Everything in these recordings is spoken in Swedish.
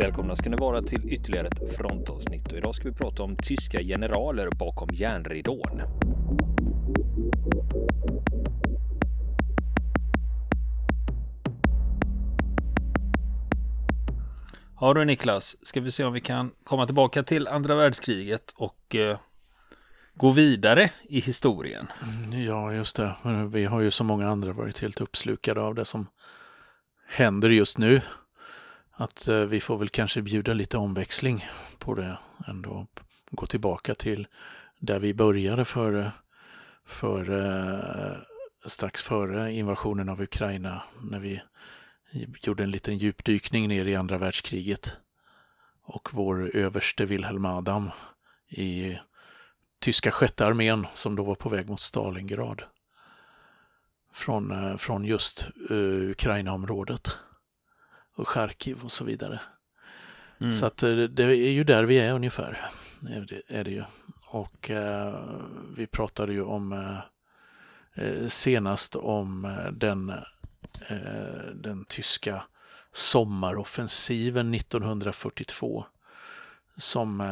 Välkomna ska ni vara till ytterligare ett frontavsnitt och idag ska vi prata om tyska generaler bakom järnridån. Ja du Niklas, ska vi se om vi kan komma tillbaka till andra världskriget och eh, gå vidare i historien. Ja, just det. Vi har ju som många andra varit helt uppslukade av det som händer just nu. Att eh, vi får väl kanske bjuda lite omväxling på det ändå. Gå tillbaka till där vi började för, för eh, strax före invasionen av Ukraina när vi gjorde en liten djupdykning ner i andra världskriget. Och vår överste Wilhelm Adam i tyska sjätte armén som då var på väg mot Stalingrad. Från, eh, från just uh, Ukraina-området och Charkiv och så vidare. Mm. Så att eh, det är ju där vi är ungefär. Är det, är det ju. Och uh, vi pratade ju om uh, senast om den, den tyska sommaroffensiven 1942 som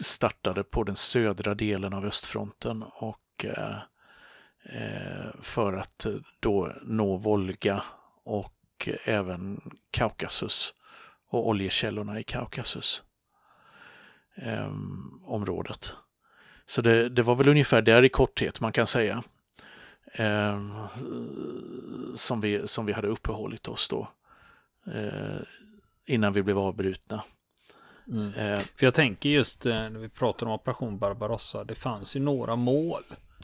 startade på den södra delen av östfronten och för att då nå Volga och även Kaukasus och oljekällorna i Kaukasus eh, området. Så det, det, var väl ungefär där i korthet man kan säga eh, som, vi, som vi hade uppehållit oss då eh, innan vi blev avbrutna. Mm. Eh, För jag tänker just eh, när vi pratar om Operation Barbarossa, det fanns ju några mål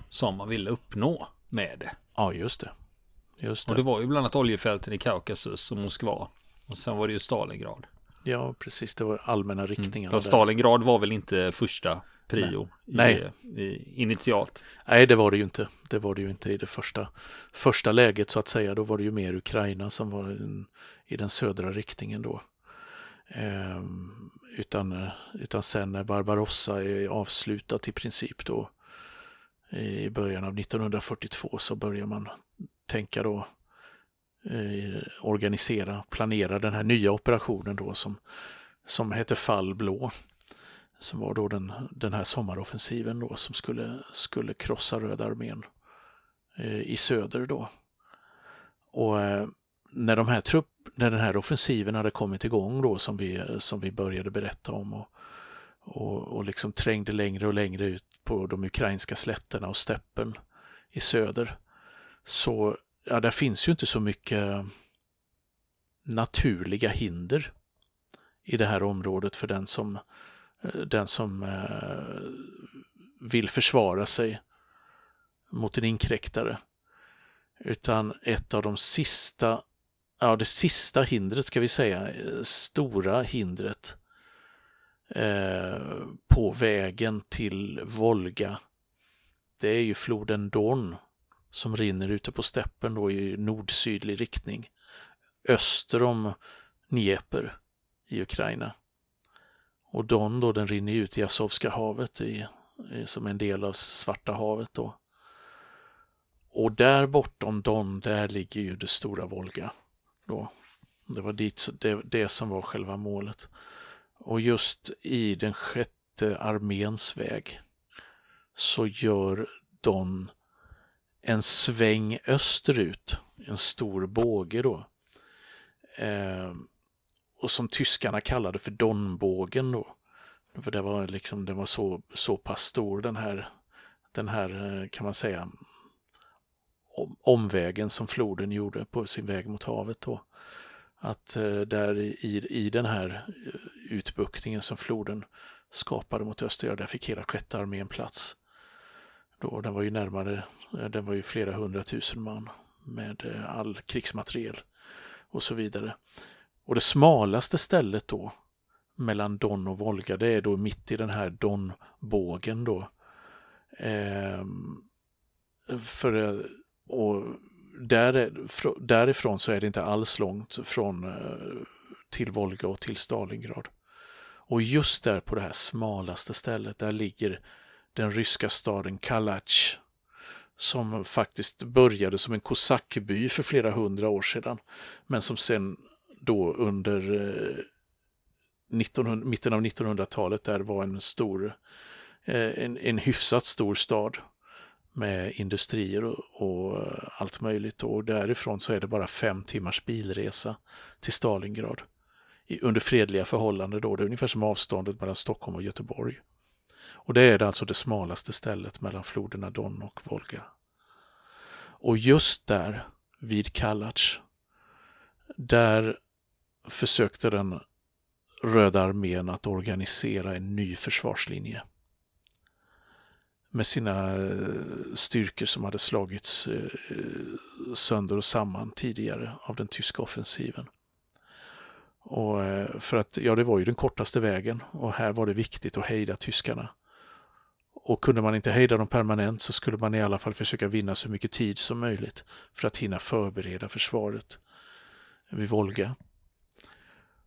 som man ville uppnå med det. Ja, just det. Just det. Och det var ju bland annat oljefälten i Kaukasus och Moskva. Och sen var det ju Stalingrad. Ja, precis. Det var allmänna riktningar. Mm. Stalingrad var väl inte första prio Nej. I, i, initialt. Nej, det var det ju inte. Det var det ju inte i det första, första läget så att säga. Då var det ju mer Ukraina som var in, i den södra riktningen då. Ehm, utan, utan sen när Barbarossa är avslutat i princip då i början av 1942 så börjar man tänka då eh, organisera, planera den här nya operationen då som, som heter Fallblå. Som var då den, den här sommaroffensiven då som skulle, skulle krossa Röda armén eh, i söder då. Och eh, när, de här trupp, när den här offensiven hade kommit igång då som vi, som vi började berätta om och, och, och liksom trängde längre och längre ut på de ukrainska slätterna och steppen i söder så ja, där finns ju inte så mycket naturliga hinder i det här området för den som, eh, den som eh, vill försvara sig mot en inkräktare. Utan ett av de sista, ja det sista hindret ska vi säga, eh, stora hindret eh, på vägen till Volga, det är ju floden Don som rinner ute på steppen då i nord-sydlig riktning öster om Dnepr i Ukraina. Och Don då, den rinner ut i Azovska havet i, i, som en del av Svarta havet då. Och där bortom Don, där ligger ju det stora Volga. Då. Det var dit, det, det som var själva målet. Och just i den sjätte arméns väg så gör Don en sväng österut, en stor båge då. Eh, och som tyskarna kallade för Donbågen då. För det var liksom, den var så, så pass stor den här, den här eh, kan man säga omvägen som floden gjorde på sin väg mot havet då. Att eh, där i, i den här eh, utbuktningen som floden skapade mot öster, där fick hela sjätte armén plats. Då, den var ju närmare eh, den var ju flera hundratusen man med eh, all krigsmateriel och så vidare. Och det smalaste stället då mellan Don och Volga, det är då mitt i den här Donbågen då. Ehm, för, eh, och där, därifrån så är det inte alls långt från till Volga och till Stalingrad. Och just där på det här smalaste stället, där ligger den ryska staden Kalach som faktiskt började som en kosackby för flera hundra år sedan, men som sen då under eh, 1900, mitten av 1900-talet där var en stor, eh, en, en hyfsat stor stad med industrier och, och, allt möjligt. Och därifrån så är det bara fem timmars bilresa till Stalingrad. Under fredliga förhållanden då. Det är ungefär som avståndet mellan Stockholm och Göteborg. Och det är alltså det smalaste stället mellan floderna Don och Volga. Och just där, vid Kalac, där försökte den Röda armén att organisera en ny försvarslinje med sina eh, styrkor som hade slagits eh, sönder och samman tidigare av den tyska offensiven. Och eh, för att, ja det var ju den kortaste vägen och här var det viktigt att hejda tyskarna. Och kunde man inte hejda dem permanent så skulle man i alla fall försöka vinna så mycket tid som möjligt för att hinna förbereda försvaret vid Volga.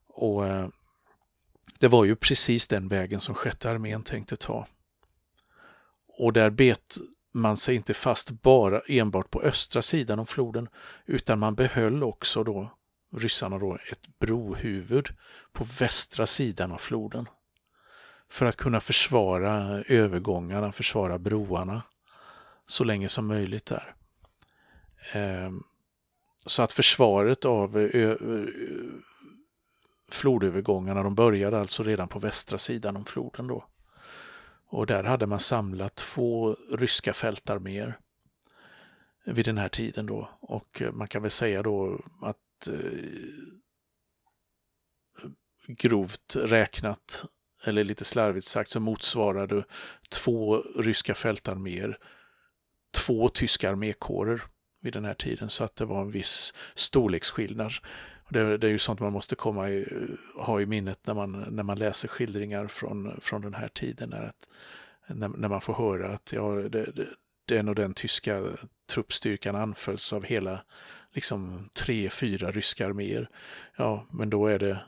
Och eh, det var ju precis den vägen som sjätte armén tänkte ta. Och där bet man sig inte fast bara enbart på östra sidan om floden utan man behöll också då ryssarna då ett brohuvud på västra sidan av floden. För att kunna försvara övergångarna, försvara broarna så länge som möjligt där. Ehm, så att försvaret av eh, flodövergångarna, de började alltså redan på västra sidan om floden då. Och där hade man samlat två ryska fältarméer vid den här tiden då. Och eh, man kan väl säga då att Eh, grovt räknat, eller lite slarvigt sagt, så motsvarade två ryska fältarméer två tyska armékårer vid den här tiden. Så att det var en viss storleksskillnad. Det, det, är ju sånt man måste komma i, ha i minnet när man, när man läser skildringar från, från den här tiden. När, att, när, när man får höra att ja, det, det, den och den tyska truppstyrkan anfölls av hela liksom tre, fyra ryska arméer. Ja, men då är det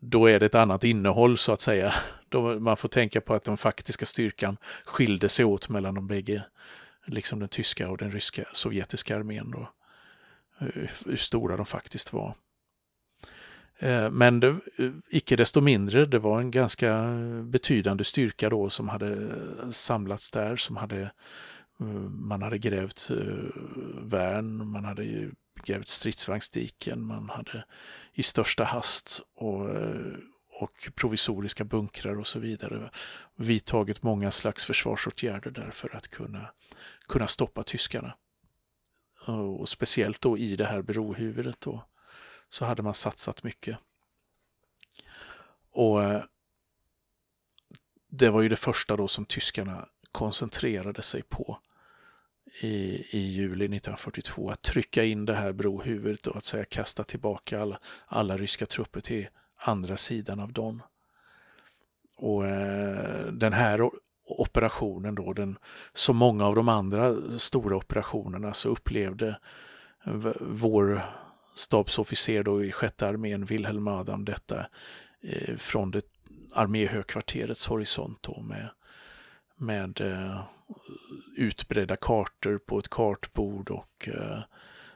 då är det ett annat innehåll så att säga. Då man får tänka på att den faktiska styrkan skilde sig åt mellan de bägge, liksom den tyska och den ryska sovjetiska armén. Då hur stora de faktiskt var. Eh, men det, eh, icke desto mindre, det var en ganska betydande styrka då som hade eh, samlats där, som hade eh, Eh, man hade grävt eh, värn, man hade grävt stridsvagnsdiken, man hade i största hast och, eh, och provisoriska bunkrar och så vidare vidtagit många slags försvarsåtgärder där för att kunna, kunna stoppa tyskarna. Och speciellt då i det här brohuvudet då, så hade man satsat mycket. Och det var ju det första då som tyskarna koncentrerade sig på i, i juli 1942. Att trycka in det här brohuvudet och att säga kasta tillbaka alla, alla ryska trupper till andra sidan av Don. Och eh, den här operationen då, den, som många av de andra stora operationerna så upplevde vår stabsofficer då i sjätte armén, Wilhelm Adam, detta eh, från det arméhögkvarterets horisont då med, med eh, utbredda kartor på ett kartbord och, eh,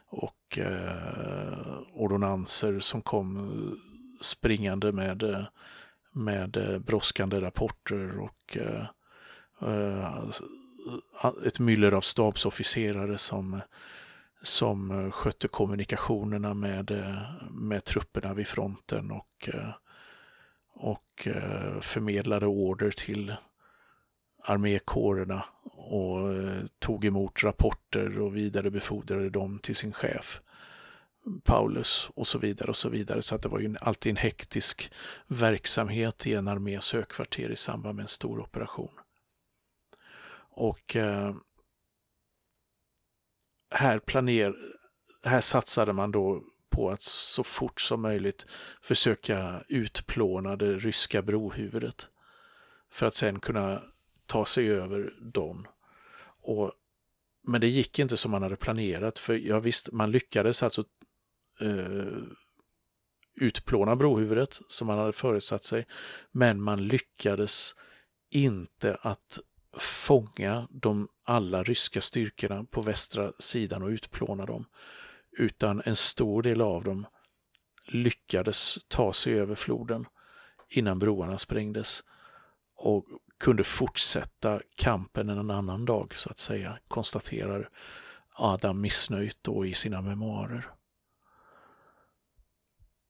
och eh, ordonanser som kom springande med, med brådskande rapporter och eh, eh, ett myller av stabsofficerare som, som skötte kommunikationerna med, med trupperna vid fronten och, och eh, förmedlade order till armékårerna och eh, tog emot rapporter och vidarebefordrade dem till sin chef. Paulus och så vidare och så vidare. Så att det var ju alltid en hektisk verksamhet i en armés högkvarter i samband med en stor operation. Och eh, här, planer, här satsade man då på att så fort som möjligt försöka utplåna det ryska brohuvudet för att sen kunna ta sig över Don. Och, men det gick inte som man hade planerat för ja visst, man lyckades alltså eh, utplåna brohuvudet som man hade förutsatt sig, men man lyckades inte att fånga de alla ryska styrkorna på västra sidan och utplåna dem. Utan en stor del av dem lyckades ta sig över floden innan broarna sprängdes och kunde fortsätta kampen en annan dag så att säga, konstaterar Adam missnöjt då i sina memoarer.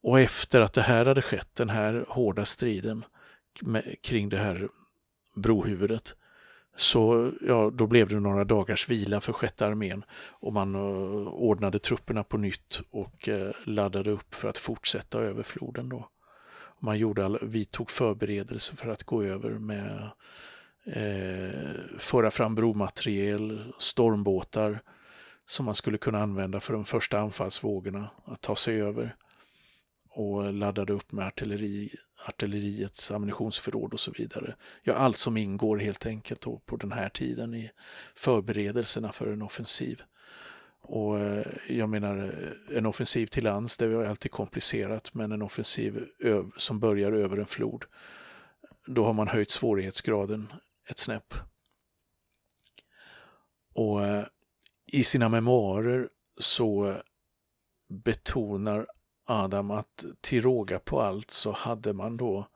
Och efter att det här hade skett, den här hårda striden kring det här brohuvudet, så ja, då blev det några dagars vila för sjätte armén och man eh, ordnade trupperna på nytt och eh, laddade upp för att fortsätta över floden då. Man gjorde all, vi tog förberedelser för att gå över med eh, föra fram bromateriel, stormbåtar som man skulle kunna använda för de första anfallsvågorna att ta sig över och laddade upp med artilleri, artilleriets ammunitionsförråd och så vidare. Ja, allt som ingår helt enkelt då på den här tiden i förberedelserna för en offensiv. Och eh, jag menar, eh, en offensiv till lands, det är alltid komplicerat, men en offensiv som börjar över en flod, då har man höjt svårighetsgraden ett snäpp. Och eh, i sina memoarer så betonar Adam att till råga på allt så hade man då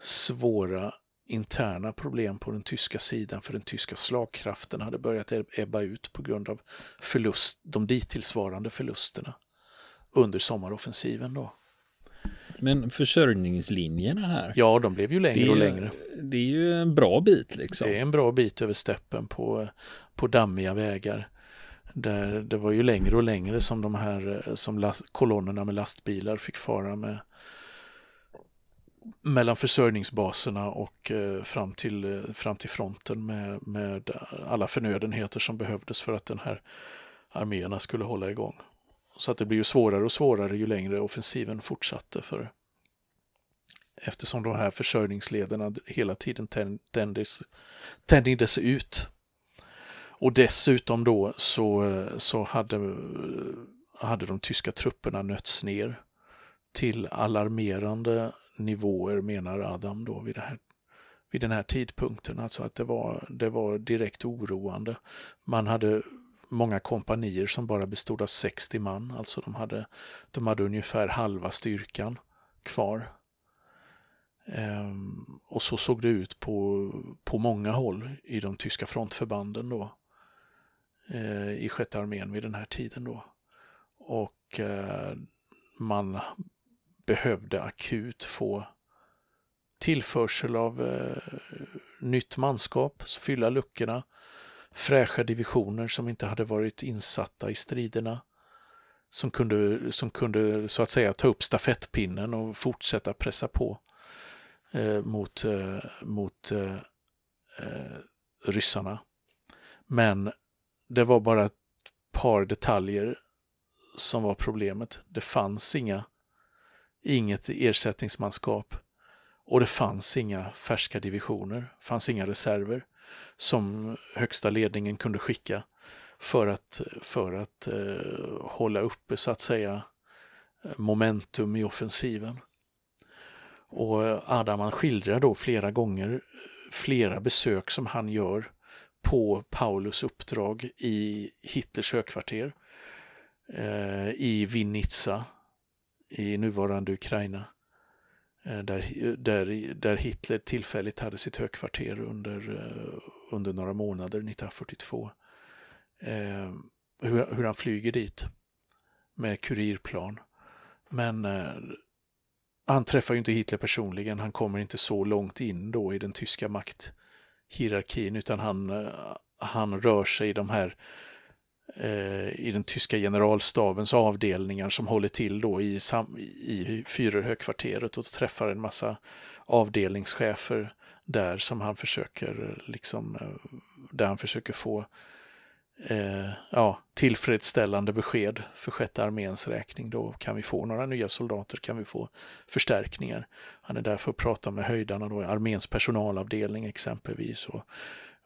svåra interna problem på den tyska sidan för den tyska slagkraften hade börjat ebba ut på grund av förlust, de dittillsvarande förlusterna under sommaroffensiven då. Men försörjningslinjerna här? Ja, de blev ju längre ju, och längre. Det är ju en bra bit liksom. Det är en bra bit över steppen på, på dammiga vägar. Där det var ju längre och längre som de här som last, kolonnerna med lastbilar fick fara med mellan försörjningsbaserna och eh, fram, till, eh, fram till fronten med, med alla förnödenheter som behövdes för att den här arméerna skulle hålla igång. Så att det blir ju svårare och svårare ju längre offensiven fortsatte för eftersom de här försörjningslederna hela tiden tändes, tändes ut. Och dessutom då så, eh, så hade, eh, hade de tyska trupperna nötts ner till alarmerande nivåer menar Adam då vid, det här, vid den här tidpunkten. Alltså att det var, det var direkt oroande. Man hade många kompanier som bara bestod av 60 man, alltså de hade, de hade ungefär halva styrkan kvar. Ehm, och så såg det ut på, på många håll i de tyska frontförbanden då. ehm, I sjätte armén vid den här tiden då. Och eh, man behövde akut få tillförsel av eh, nytt manskap, fylla luckorna, fräscha divisioner som inte hade varit insatta i striderna, som kunde, som kunde så att säga ta upp stafettpinnen och fortsätta pressa på eh, mot, eh, mot eh, eh ryssarna. Men det var bara ett par detaljer som var problemet. Det fanns inga inget ersättningsmanskap och det fanns inga färska divisioner, fanns inga reserver som högsta ledningen kunde skicka för att, för att eh, hålla uppe så att säga momentum i offensiven. Och Adaman skildrar då flera gånger flera besök som han gör på Paulus uppdrag i Hitlers högkvarter eh, i Vinnitsa i nuvarande Ukraina. Eh, där, där, där Hitler tillfälligt hade sitt högkvarter under, eh, under några månader 1942. Eh, hur, hur han flyger dit med kurirplan. Men eh, han träffar ju inte Hitler personligen, han kommer inte så långt in då i den tyska makthierarkin utan han, eh, han rör sig i de här Eh, Eh, i den tyska generalstabens avdelningar som håller till då i, i Führerhögkvarteret och träffar en massa avdelningschefer där som han försöker eh, liksom, eh, där han försöker få eh, ja, tillfredsställande besked för sjätte arméns räkning. Då kan vi få några nya soldater, kan vi få förstärkningar. Han är där för att prata med höjdarna då, arméns personalavdelning exempelvis och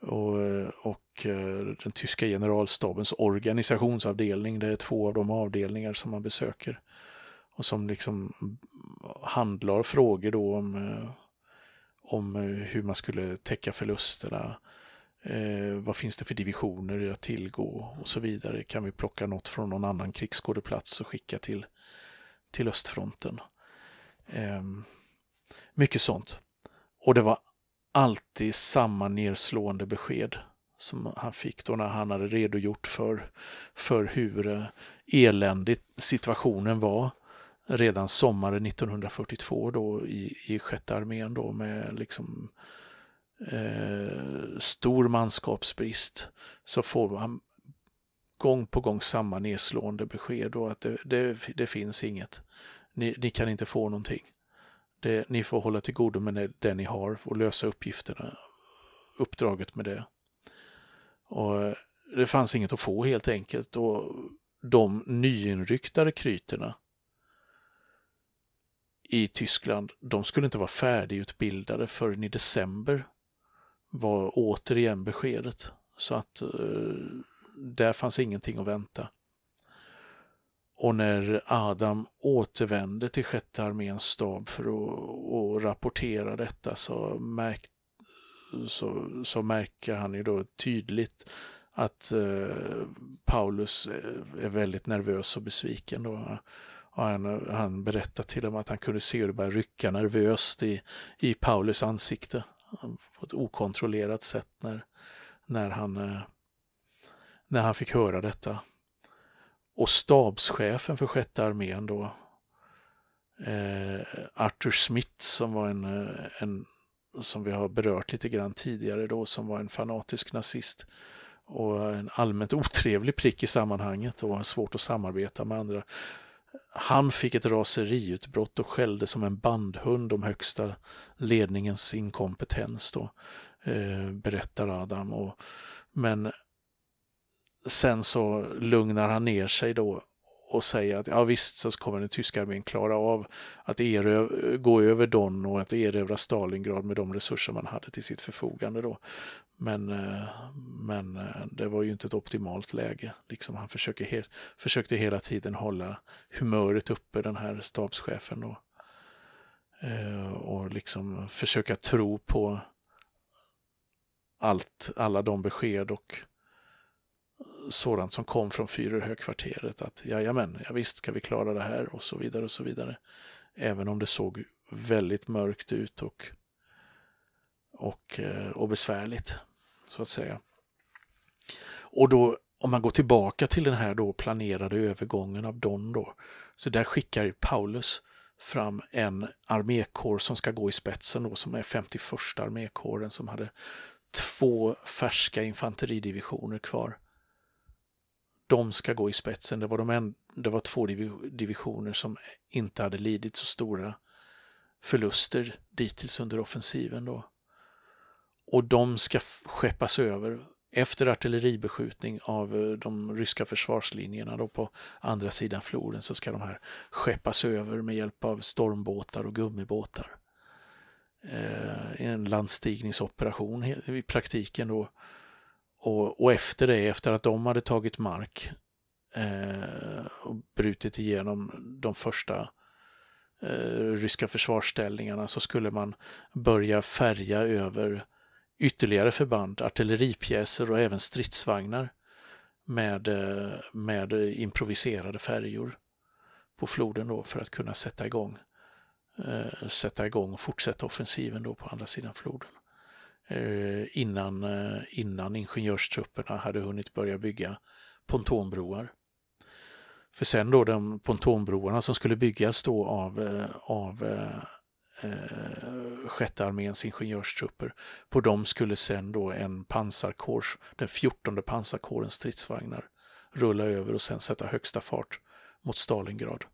och, eh, och eh, den tyska generalstabens organisationsavdelning. Det är två av de avdelningar som man besöker och som liksom handlar frågor då om, eh, om hur man skulle täcka förlusterna. Eh, vad finns det för divisioner att tillgå och så vidare. Kan vi plocka något från någon annan krigsskådeplats och skicka till, till östfronten. Eh, mycket sånt. Och det var alltid samma nedslående besked som han fick då när han hade redogjort för, för hur eh, eländig situationen var redan sommaren 1942 då i, i sjätte armén då med liksom eh, stor manskapsbrist så får han gång på gång samma nedslående besked då att det, det, det finns inget. Ni, ni, kan inte få någonting. Det, ni får hålla till godo med det ni har och lösa uppgifterna, uppdraget med det. Och eh, det fanns inget att få helt enkelt och de nyinryktade kryterna i Tyskland, de skulle inte vara färdigutbildade förrän i december var återigen beskedet. Så att eh, där fanns ingenting att vänta. Och när Adam återvände till sjätte arméns stab för att, att rapportera detta så, märk, så, så märker han ju då tydligt att eh, Paulus eh, är väldigt nervös och besviken. Då. Och han, han berättar till dem att han kunde se hur det började rycka nervöst i, i Paulus ansikte på ett okontrollerat sätt när, när, han, eh, när han fick höra detta. Och stabschefen för sjätte armén då, eh, Arthur Smith som var en, eh, en, som vi har berört lite grann tidigare då, som var en fanatisk nazist och en allmänt otrevlig prick i sammanhanget och har svårt att samarbeta med andra. Han fick ett raseriutbrott och skällde som en bandhund om högsta ledningens inkompetens då, eh, berättar Adam. Och, men sen så lugnar han ner sig då och säger att ja visst så kommer den tyska armén klara av att eröv, gå över Don och att erövra Stalingrad med de resurser man hade till sitt förfogande då. Men, eh, men eh, det var ju inte ett optimalt läge. Liksom han försöker, försökte hela tiden hålla humöret uppe, den här stabschefen. Och, eh, och liksom försöka tro på allt, alla de besked och sådant som kom från Führerhögkvarteret. Att jajamän, ja, visst ska vi klara det här och så vidare och så vidare. Även om det såg väldigt mörkt ut och, och, eh, och besvärligt så att säga. Och då om man går tillbaka till den här då planerade övergången av Don då, så där skickar Paulus fram en armékår som ska gå i spetsen då, som är 51 armékåren som hade två färska infanteridivisioner kvar. De ska gå i spetsen. Det var, de en, det var två divisioner som inte hade lidit så stora förluster dittills under offensiven då och de ska skeppas över efter artilleribeskjutning av eh, de ryska försvarslinjerna då på andra sidan floden så ska de här skeppas över med hjälp av stormbåtar och gummibåtar. Eh, en landstigningsoperation i praktiken då. Och, och, efter det, efter att de hade tagit mark eh, och brutit igenom de första eh, ryska försvarsställningarna så skulle man börja färja över ytterligare förband, artilleripjäser och även stridsvagnar med, eh, med improviserade färjor på floden då för att kunna sätta igång, eh, sätta igång och fortsätta offensiven då på andra sidan floden. Eh, innan, eh, innan ingenjörstrupperna hade hunnit börja bygga pontonbroar. För sen då de pontonbroarna som skulle byggas då av, eh, av eh, sjätte arméns ingenjörstrupper. På dem skulle sen då en pansarkårs, den fjortonde pansarkårens stridsvagnar rulla över och sen sätta högsta fart mot Stalingrad.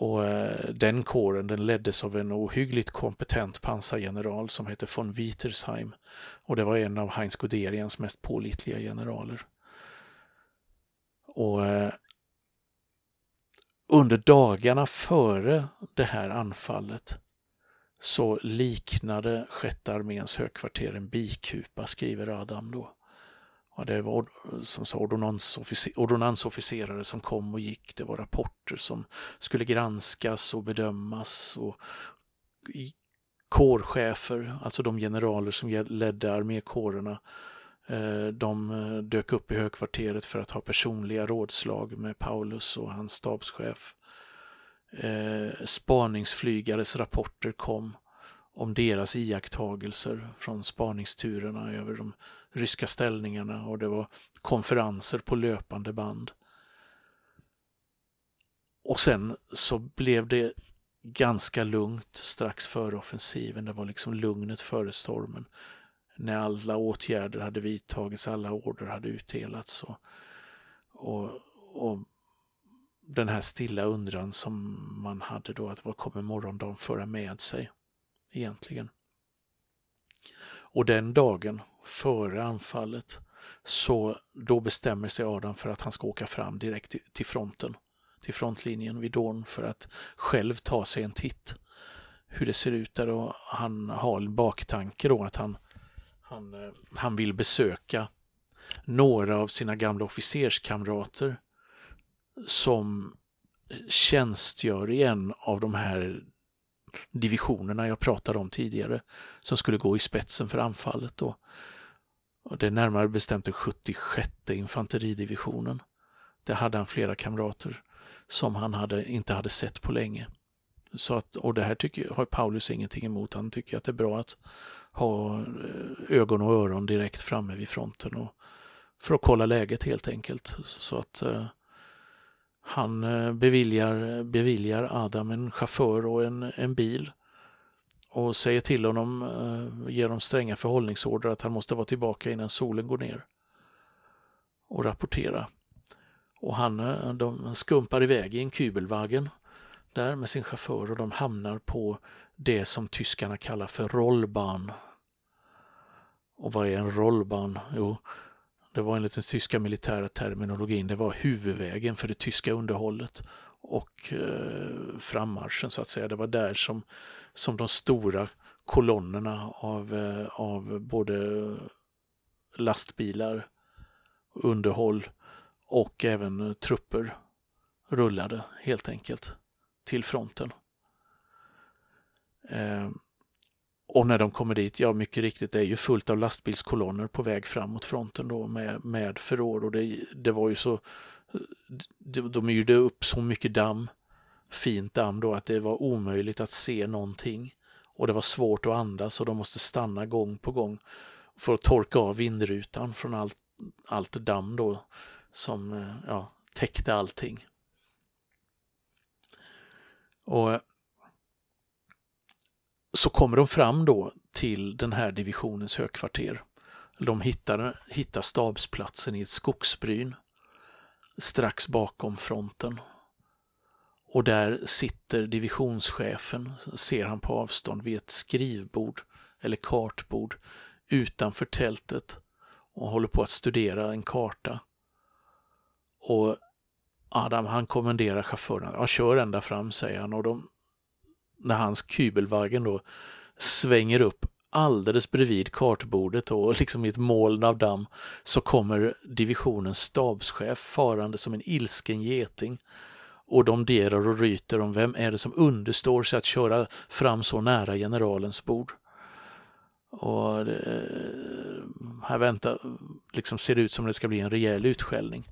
Och eh, den kåren den leddes av en ohyggligt kompetent pansargeneral som hette von Wietersheim. Och det var en av Heinz Guderians mest pålitliga generaler. Och eh, under dagarna före det här anfallet så liknade sjätte arméns högkvarter en bikupa, skriver Adam då. Ja, det var som sa, ordonnansofficerare som kom och gick. Det var rapporter som skulle granskas och bedömas. Och kårchefer, alltså de generaler som ledde armékårerna, eh, de eh, dök upp i högkvarteret för att ha personliga rådslag med Paulus och hans stabschef. Eh, spaningsflygares rapporter kom om deras iakttagelser från spaningsturerna över de ryska ställningarna och det var konferenser på löpande band. Och sen så blev det ganska lugnt strax före offensiven. Det var liksom lugnet före stormen. När alla åtgärder hade vidtagits, alla order hade utdelats. Och, och, och den här stilla undran som man hade då, att vad kommer morgondagen föra med sig egentligen? Och den dagen före anfallet så då bestämmer sig Adam för att han ska åka fram direkt till fronten till frontlinjen vid Dawn för att själv ta sig en titt hur det ser ut där och han har en baktanke då att han, han, eh, han vill besöka några av sina gamla officerskamrater som tjänstgör i en av de här divisionerna jag pratade om tidigare som skulle gå i spetsen för anfallet då. Och det är närmare bestämt den 76 infanteridivisionen. Där hade han flera kamrater som han hade, inte hade sett på länge. Så att, och det här tycker, har Paulus ingenting emot. Han tycker att det är bra att ha eh, ögon och öron direkt framme vid fronten och för att kolla läget helt enkelt. Så att eh, han eh, beviljar, beviljar Adam en chaufför och en, en bil och säger till honom, eh, ger dem stränga förhållningsorder att han måste vara tillbaka innan solen går ner och rapportera. Och han, eh, de skumpar iväg i en kubelwagen där med sin chaufför och de hamnar på det som tyskarna kallar för rollbahn. Och vad är en rollbahn? Jo, det var enligt den tyska militära terminologin, det var huvudvägen för det tyska underhållet och eh, frammarschen så att säga. Det var där som, som de stora kolonnerna av, eh, av både lastbilar, underhåll och även trupper rullade helt enkelt till fronten. Eh, och när de kommer dit, ja mycket riktigt, det är ju fullt av lastbilskolonner på väg fram mot fronten då med, med förråd och det, det var ju så, de, de yrde upp så mycket damm, fint damm då, att det var omöjligt att se någonting. Och det var svårt att andas och de måste stanna gång på gång för att torka av vindrutan från allt, allt damm då som eh, ja, täckte allting. Och så kommer de fram då till den här divisionens högkvarter. De hittar, hittar stabsplatsen i ett skogsbryn strax bakom fronten. Och där sitter divisionschefen, ser han på avstånd, vid ett skrivbord eller kartbord utanför tältet och håller på att studera en karta. Och Adam han kommenderar chauffören, ja kör ända fram säger han och de, när hans kubelvagn då svänger upp alldeles bredvid kartbordet och liksom i ett moln av damm så kommer divisionens stabschef farande som en ilsken geting och domderar och ryter om vem är det som understår sig att köra fram så nära generalens bord. Och det, här väntar, liksom ser det ut som det ska bli en rejäl utskällning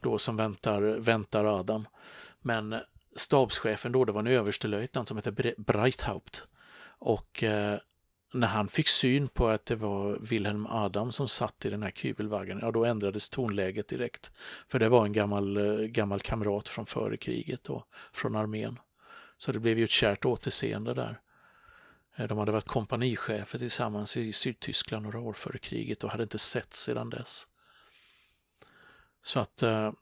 då som väntar, väntar Adam. Men stabschefen då, det var en överstelöjtnant som hette Breithaupt. Och eh, när han fick syn på att det var Wilhelm Adam som satt i den här kubelvagnen, ja då ändrades tonläget direkt. För det var en gammal, eh, gammal kamrat från före kriget då, från armén. Så det blev ju ett kärt återseende där. Eh, de hade varit kompanichefer tillsammans i Sydtyskland några år före kriget och hade inte sett sedan dess. Så att eh,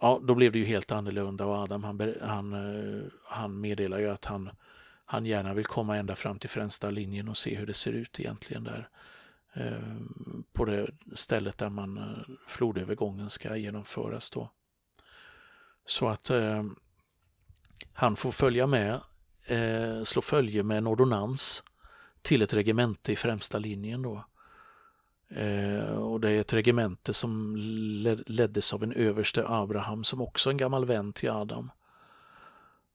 ja, då blev det ju helt annorlunda och Adam han, han, eh, han meddelar ju att han, han gärna vill komma ända fram till främsta linjen och se hur det ser ut egentligen där eh, på det stället där man eh, flodövergången ska genomföras då. Så att han får följa med, slå följe med en ordonnans till ett regemente i främsta linjen då. Eh, och det är ett regemente som leddes av en överste Abraham som också är en gammal vän till Adam.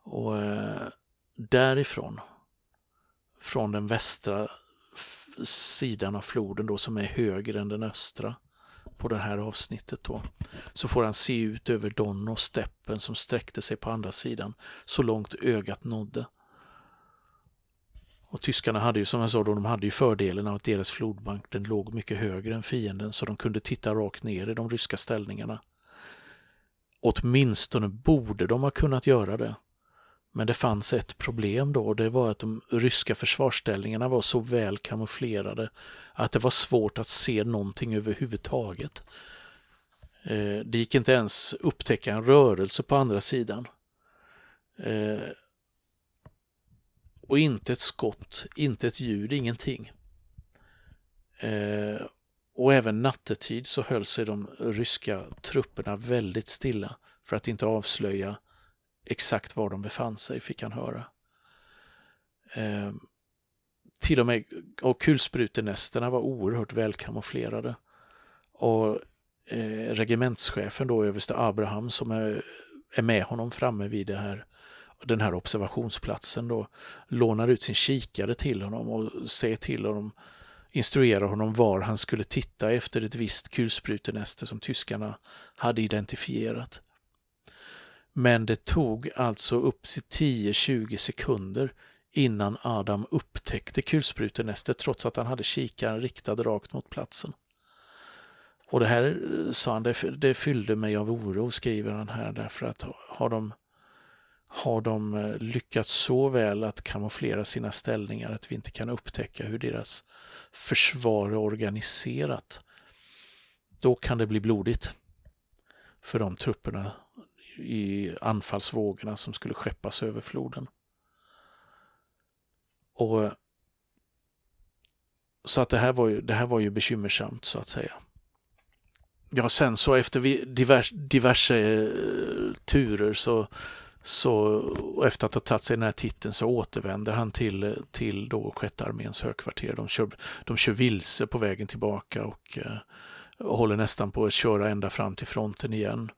Och eh, därifrån, från den västra sidan av floden då som är högre än den östra på det här avsnittet då, så får han se ut över Don och steppen som sträckte sig på andra sidan så långt ögat nådde. Och tyskarna hade ju som jag sa då, de hade ju fördelen av att deras flodbank den låg mycket högre än fienden så de kunde titta rakt ner i de ryska ställningarna. Åtminstone borde de ha kunnat göra det. Men det fanns ett problem då och det var att de ryska försvarsställningarna var så väl kamouflerade att det var svårt att se någonting överhuvudtaget. Eh, det gick inte ens upptäcka en rörelse på andra sidan. Eh, och inte ett skott, inte ett ljud, ingenting. Eh, och även nattetid så höll sig de ryska trupperna väldigt stilla för att inte avslöja exakt var de befann sig, fick han höra. Eh, till och med och kulsprutenästerna var oerhört välkamouflerade. Och eh, regementschefen då, överste Abraham, som är, är med honom framme vid det här, den här observationsplatsen då, lånar ut sin kikare till honom och säger till honom, instruerar honom var han skulle titta efter ett visst kulsprutenäste som tyskarna hade identifierat. Men det tog alltså upp till 10-20 sekunder innan Adam upptäckte kulsprutenästet trots att han hade kikaren riktad rakt mot platsen. Och det här, eh, sa han, det, det fyllde mig av oro, skriver han här, därför att har de, har de eh, lyckats så väl att kamouflera sina ställningar att vi inte kan upptäcka hur deras försvar är organiserat, då kan det bli blodigt för de trupperna i anfallsvågorna som skulle skeppas över floden. Och eh, Så att det här var ju, det här var ju bekymmersamt så att säga. Ja, sen så efter divers, diverse eh, turer så, så efter att ha tagit sig den här titeln så återvänder han till, till då sjätte arméns högkvarter. De kör, de kör vilse på vägen tillbaka och, eh, håller nästan på att köra ända fram till fronten igen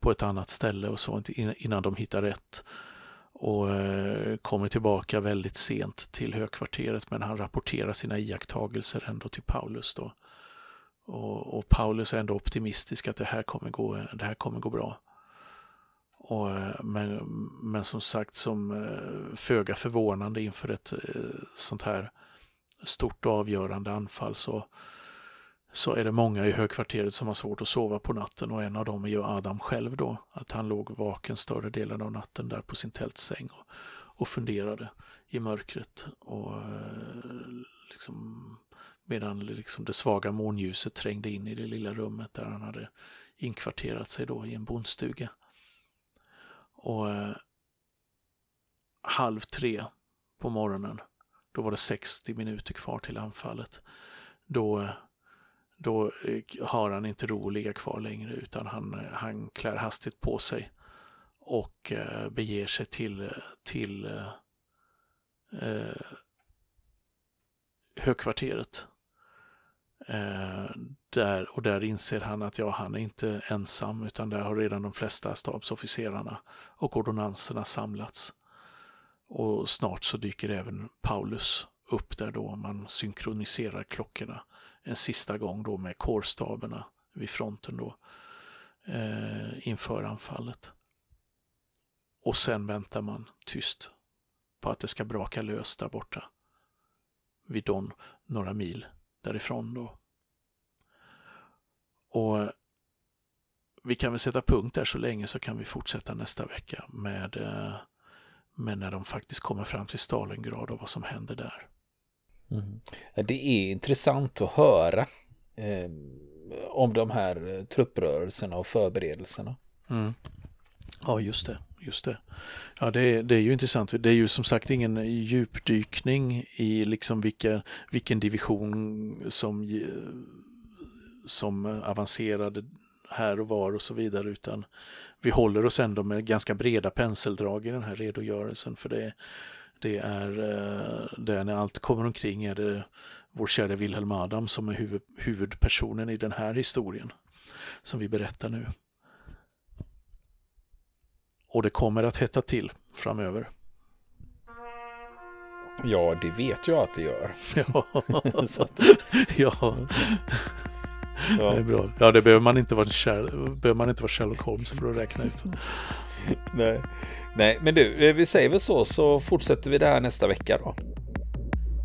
på ett annat ställe och så innan de hittar rätt. Och eh, kommer tillbaka väldigt sent till högkvarteret men han rapporterar sina iakttagelser ändå till Paulus då. Och, och Paulus är ändå optimistisk att det här kommer gå, det här kommer gå bra. Och, eh, men, men som sagt, som eh, föga förvånande inför ett eh, sånt här stort och avgörande anfall så så är det många i högkvarteret som har svårt att sova på natten och en av dem är ju Adam själv då. Att han låg vaken större delen av natten där på sin tältsäng och, och funderade i mörkret. Och liksom, medan liksom det svaga månljuset trängde in i det lilla rummet där han hade inkvarterat sig då i en bondstuga. Och eh, halv tre på morgonen, då var det 60 minuter kvar till anfallet. Då eh, då eh, har han inte ro att ligga kvar längre utan han, eh, han klär hastigt på sig och eh, beger sig till, till eh, högkvarteret. Eh, där, och där inser han att ja, han är inte ensam utan där har redan de flesta stabsofficerarna och ordonanserna samlats. Och snart så dyker även Paulus upp där då man synkroniserar klockorna en sista gång då med kårstaberna vid fronten då eh, inför anfallet. Och sen väntar man tyst på att det ska braka lös där borta vid Don, några mil därifrån då. Och vi kan väl sätta punkt där så länge så kan vi fortsätta nästa vecka med, eh, med när de faktiskt kommer fram till Stalingrad och vad som händer där. Mm. Det är intressant att höra eh, om de här eh, trupprörelserna och förberedelserna. Mm. Ja, just det. Just det. Ja, det är, det är ju intressant. Det är ju som sagt ingen djupdykning i liksom vilka, vilken division som, som avancerade här och var och så vidare, utan vi håller oss ändå med ganska breda penseldrag i den här redogörelsen, för det, det är, eh, det är när allt kommer omkring är det vår kära Wilhelm Adam som är huvud, huvudpersonen i den här historien som vi berättar nu. Och det kommer att hetta till framöver. Ja, det vet jag att det gör. Ja, ja. Ja. det är bra. Ja, det behöver man inte vara, behöver man inte vara Sherlock Holmes för att räkna ut. Nej. Nej, men du, eh, vi säger väl så, så fortsätter vi det här nästa vecka då.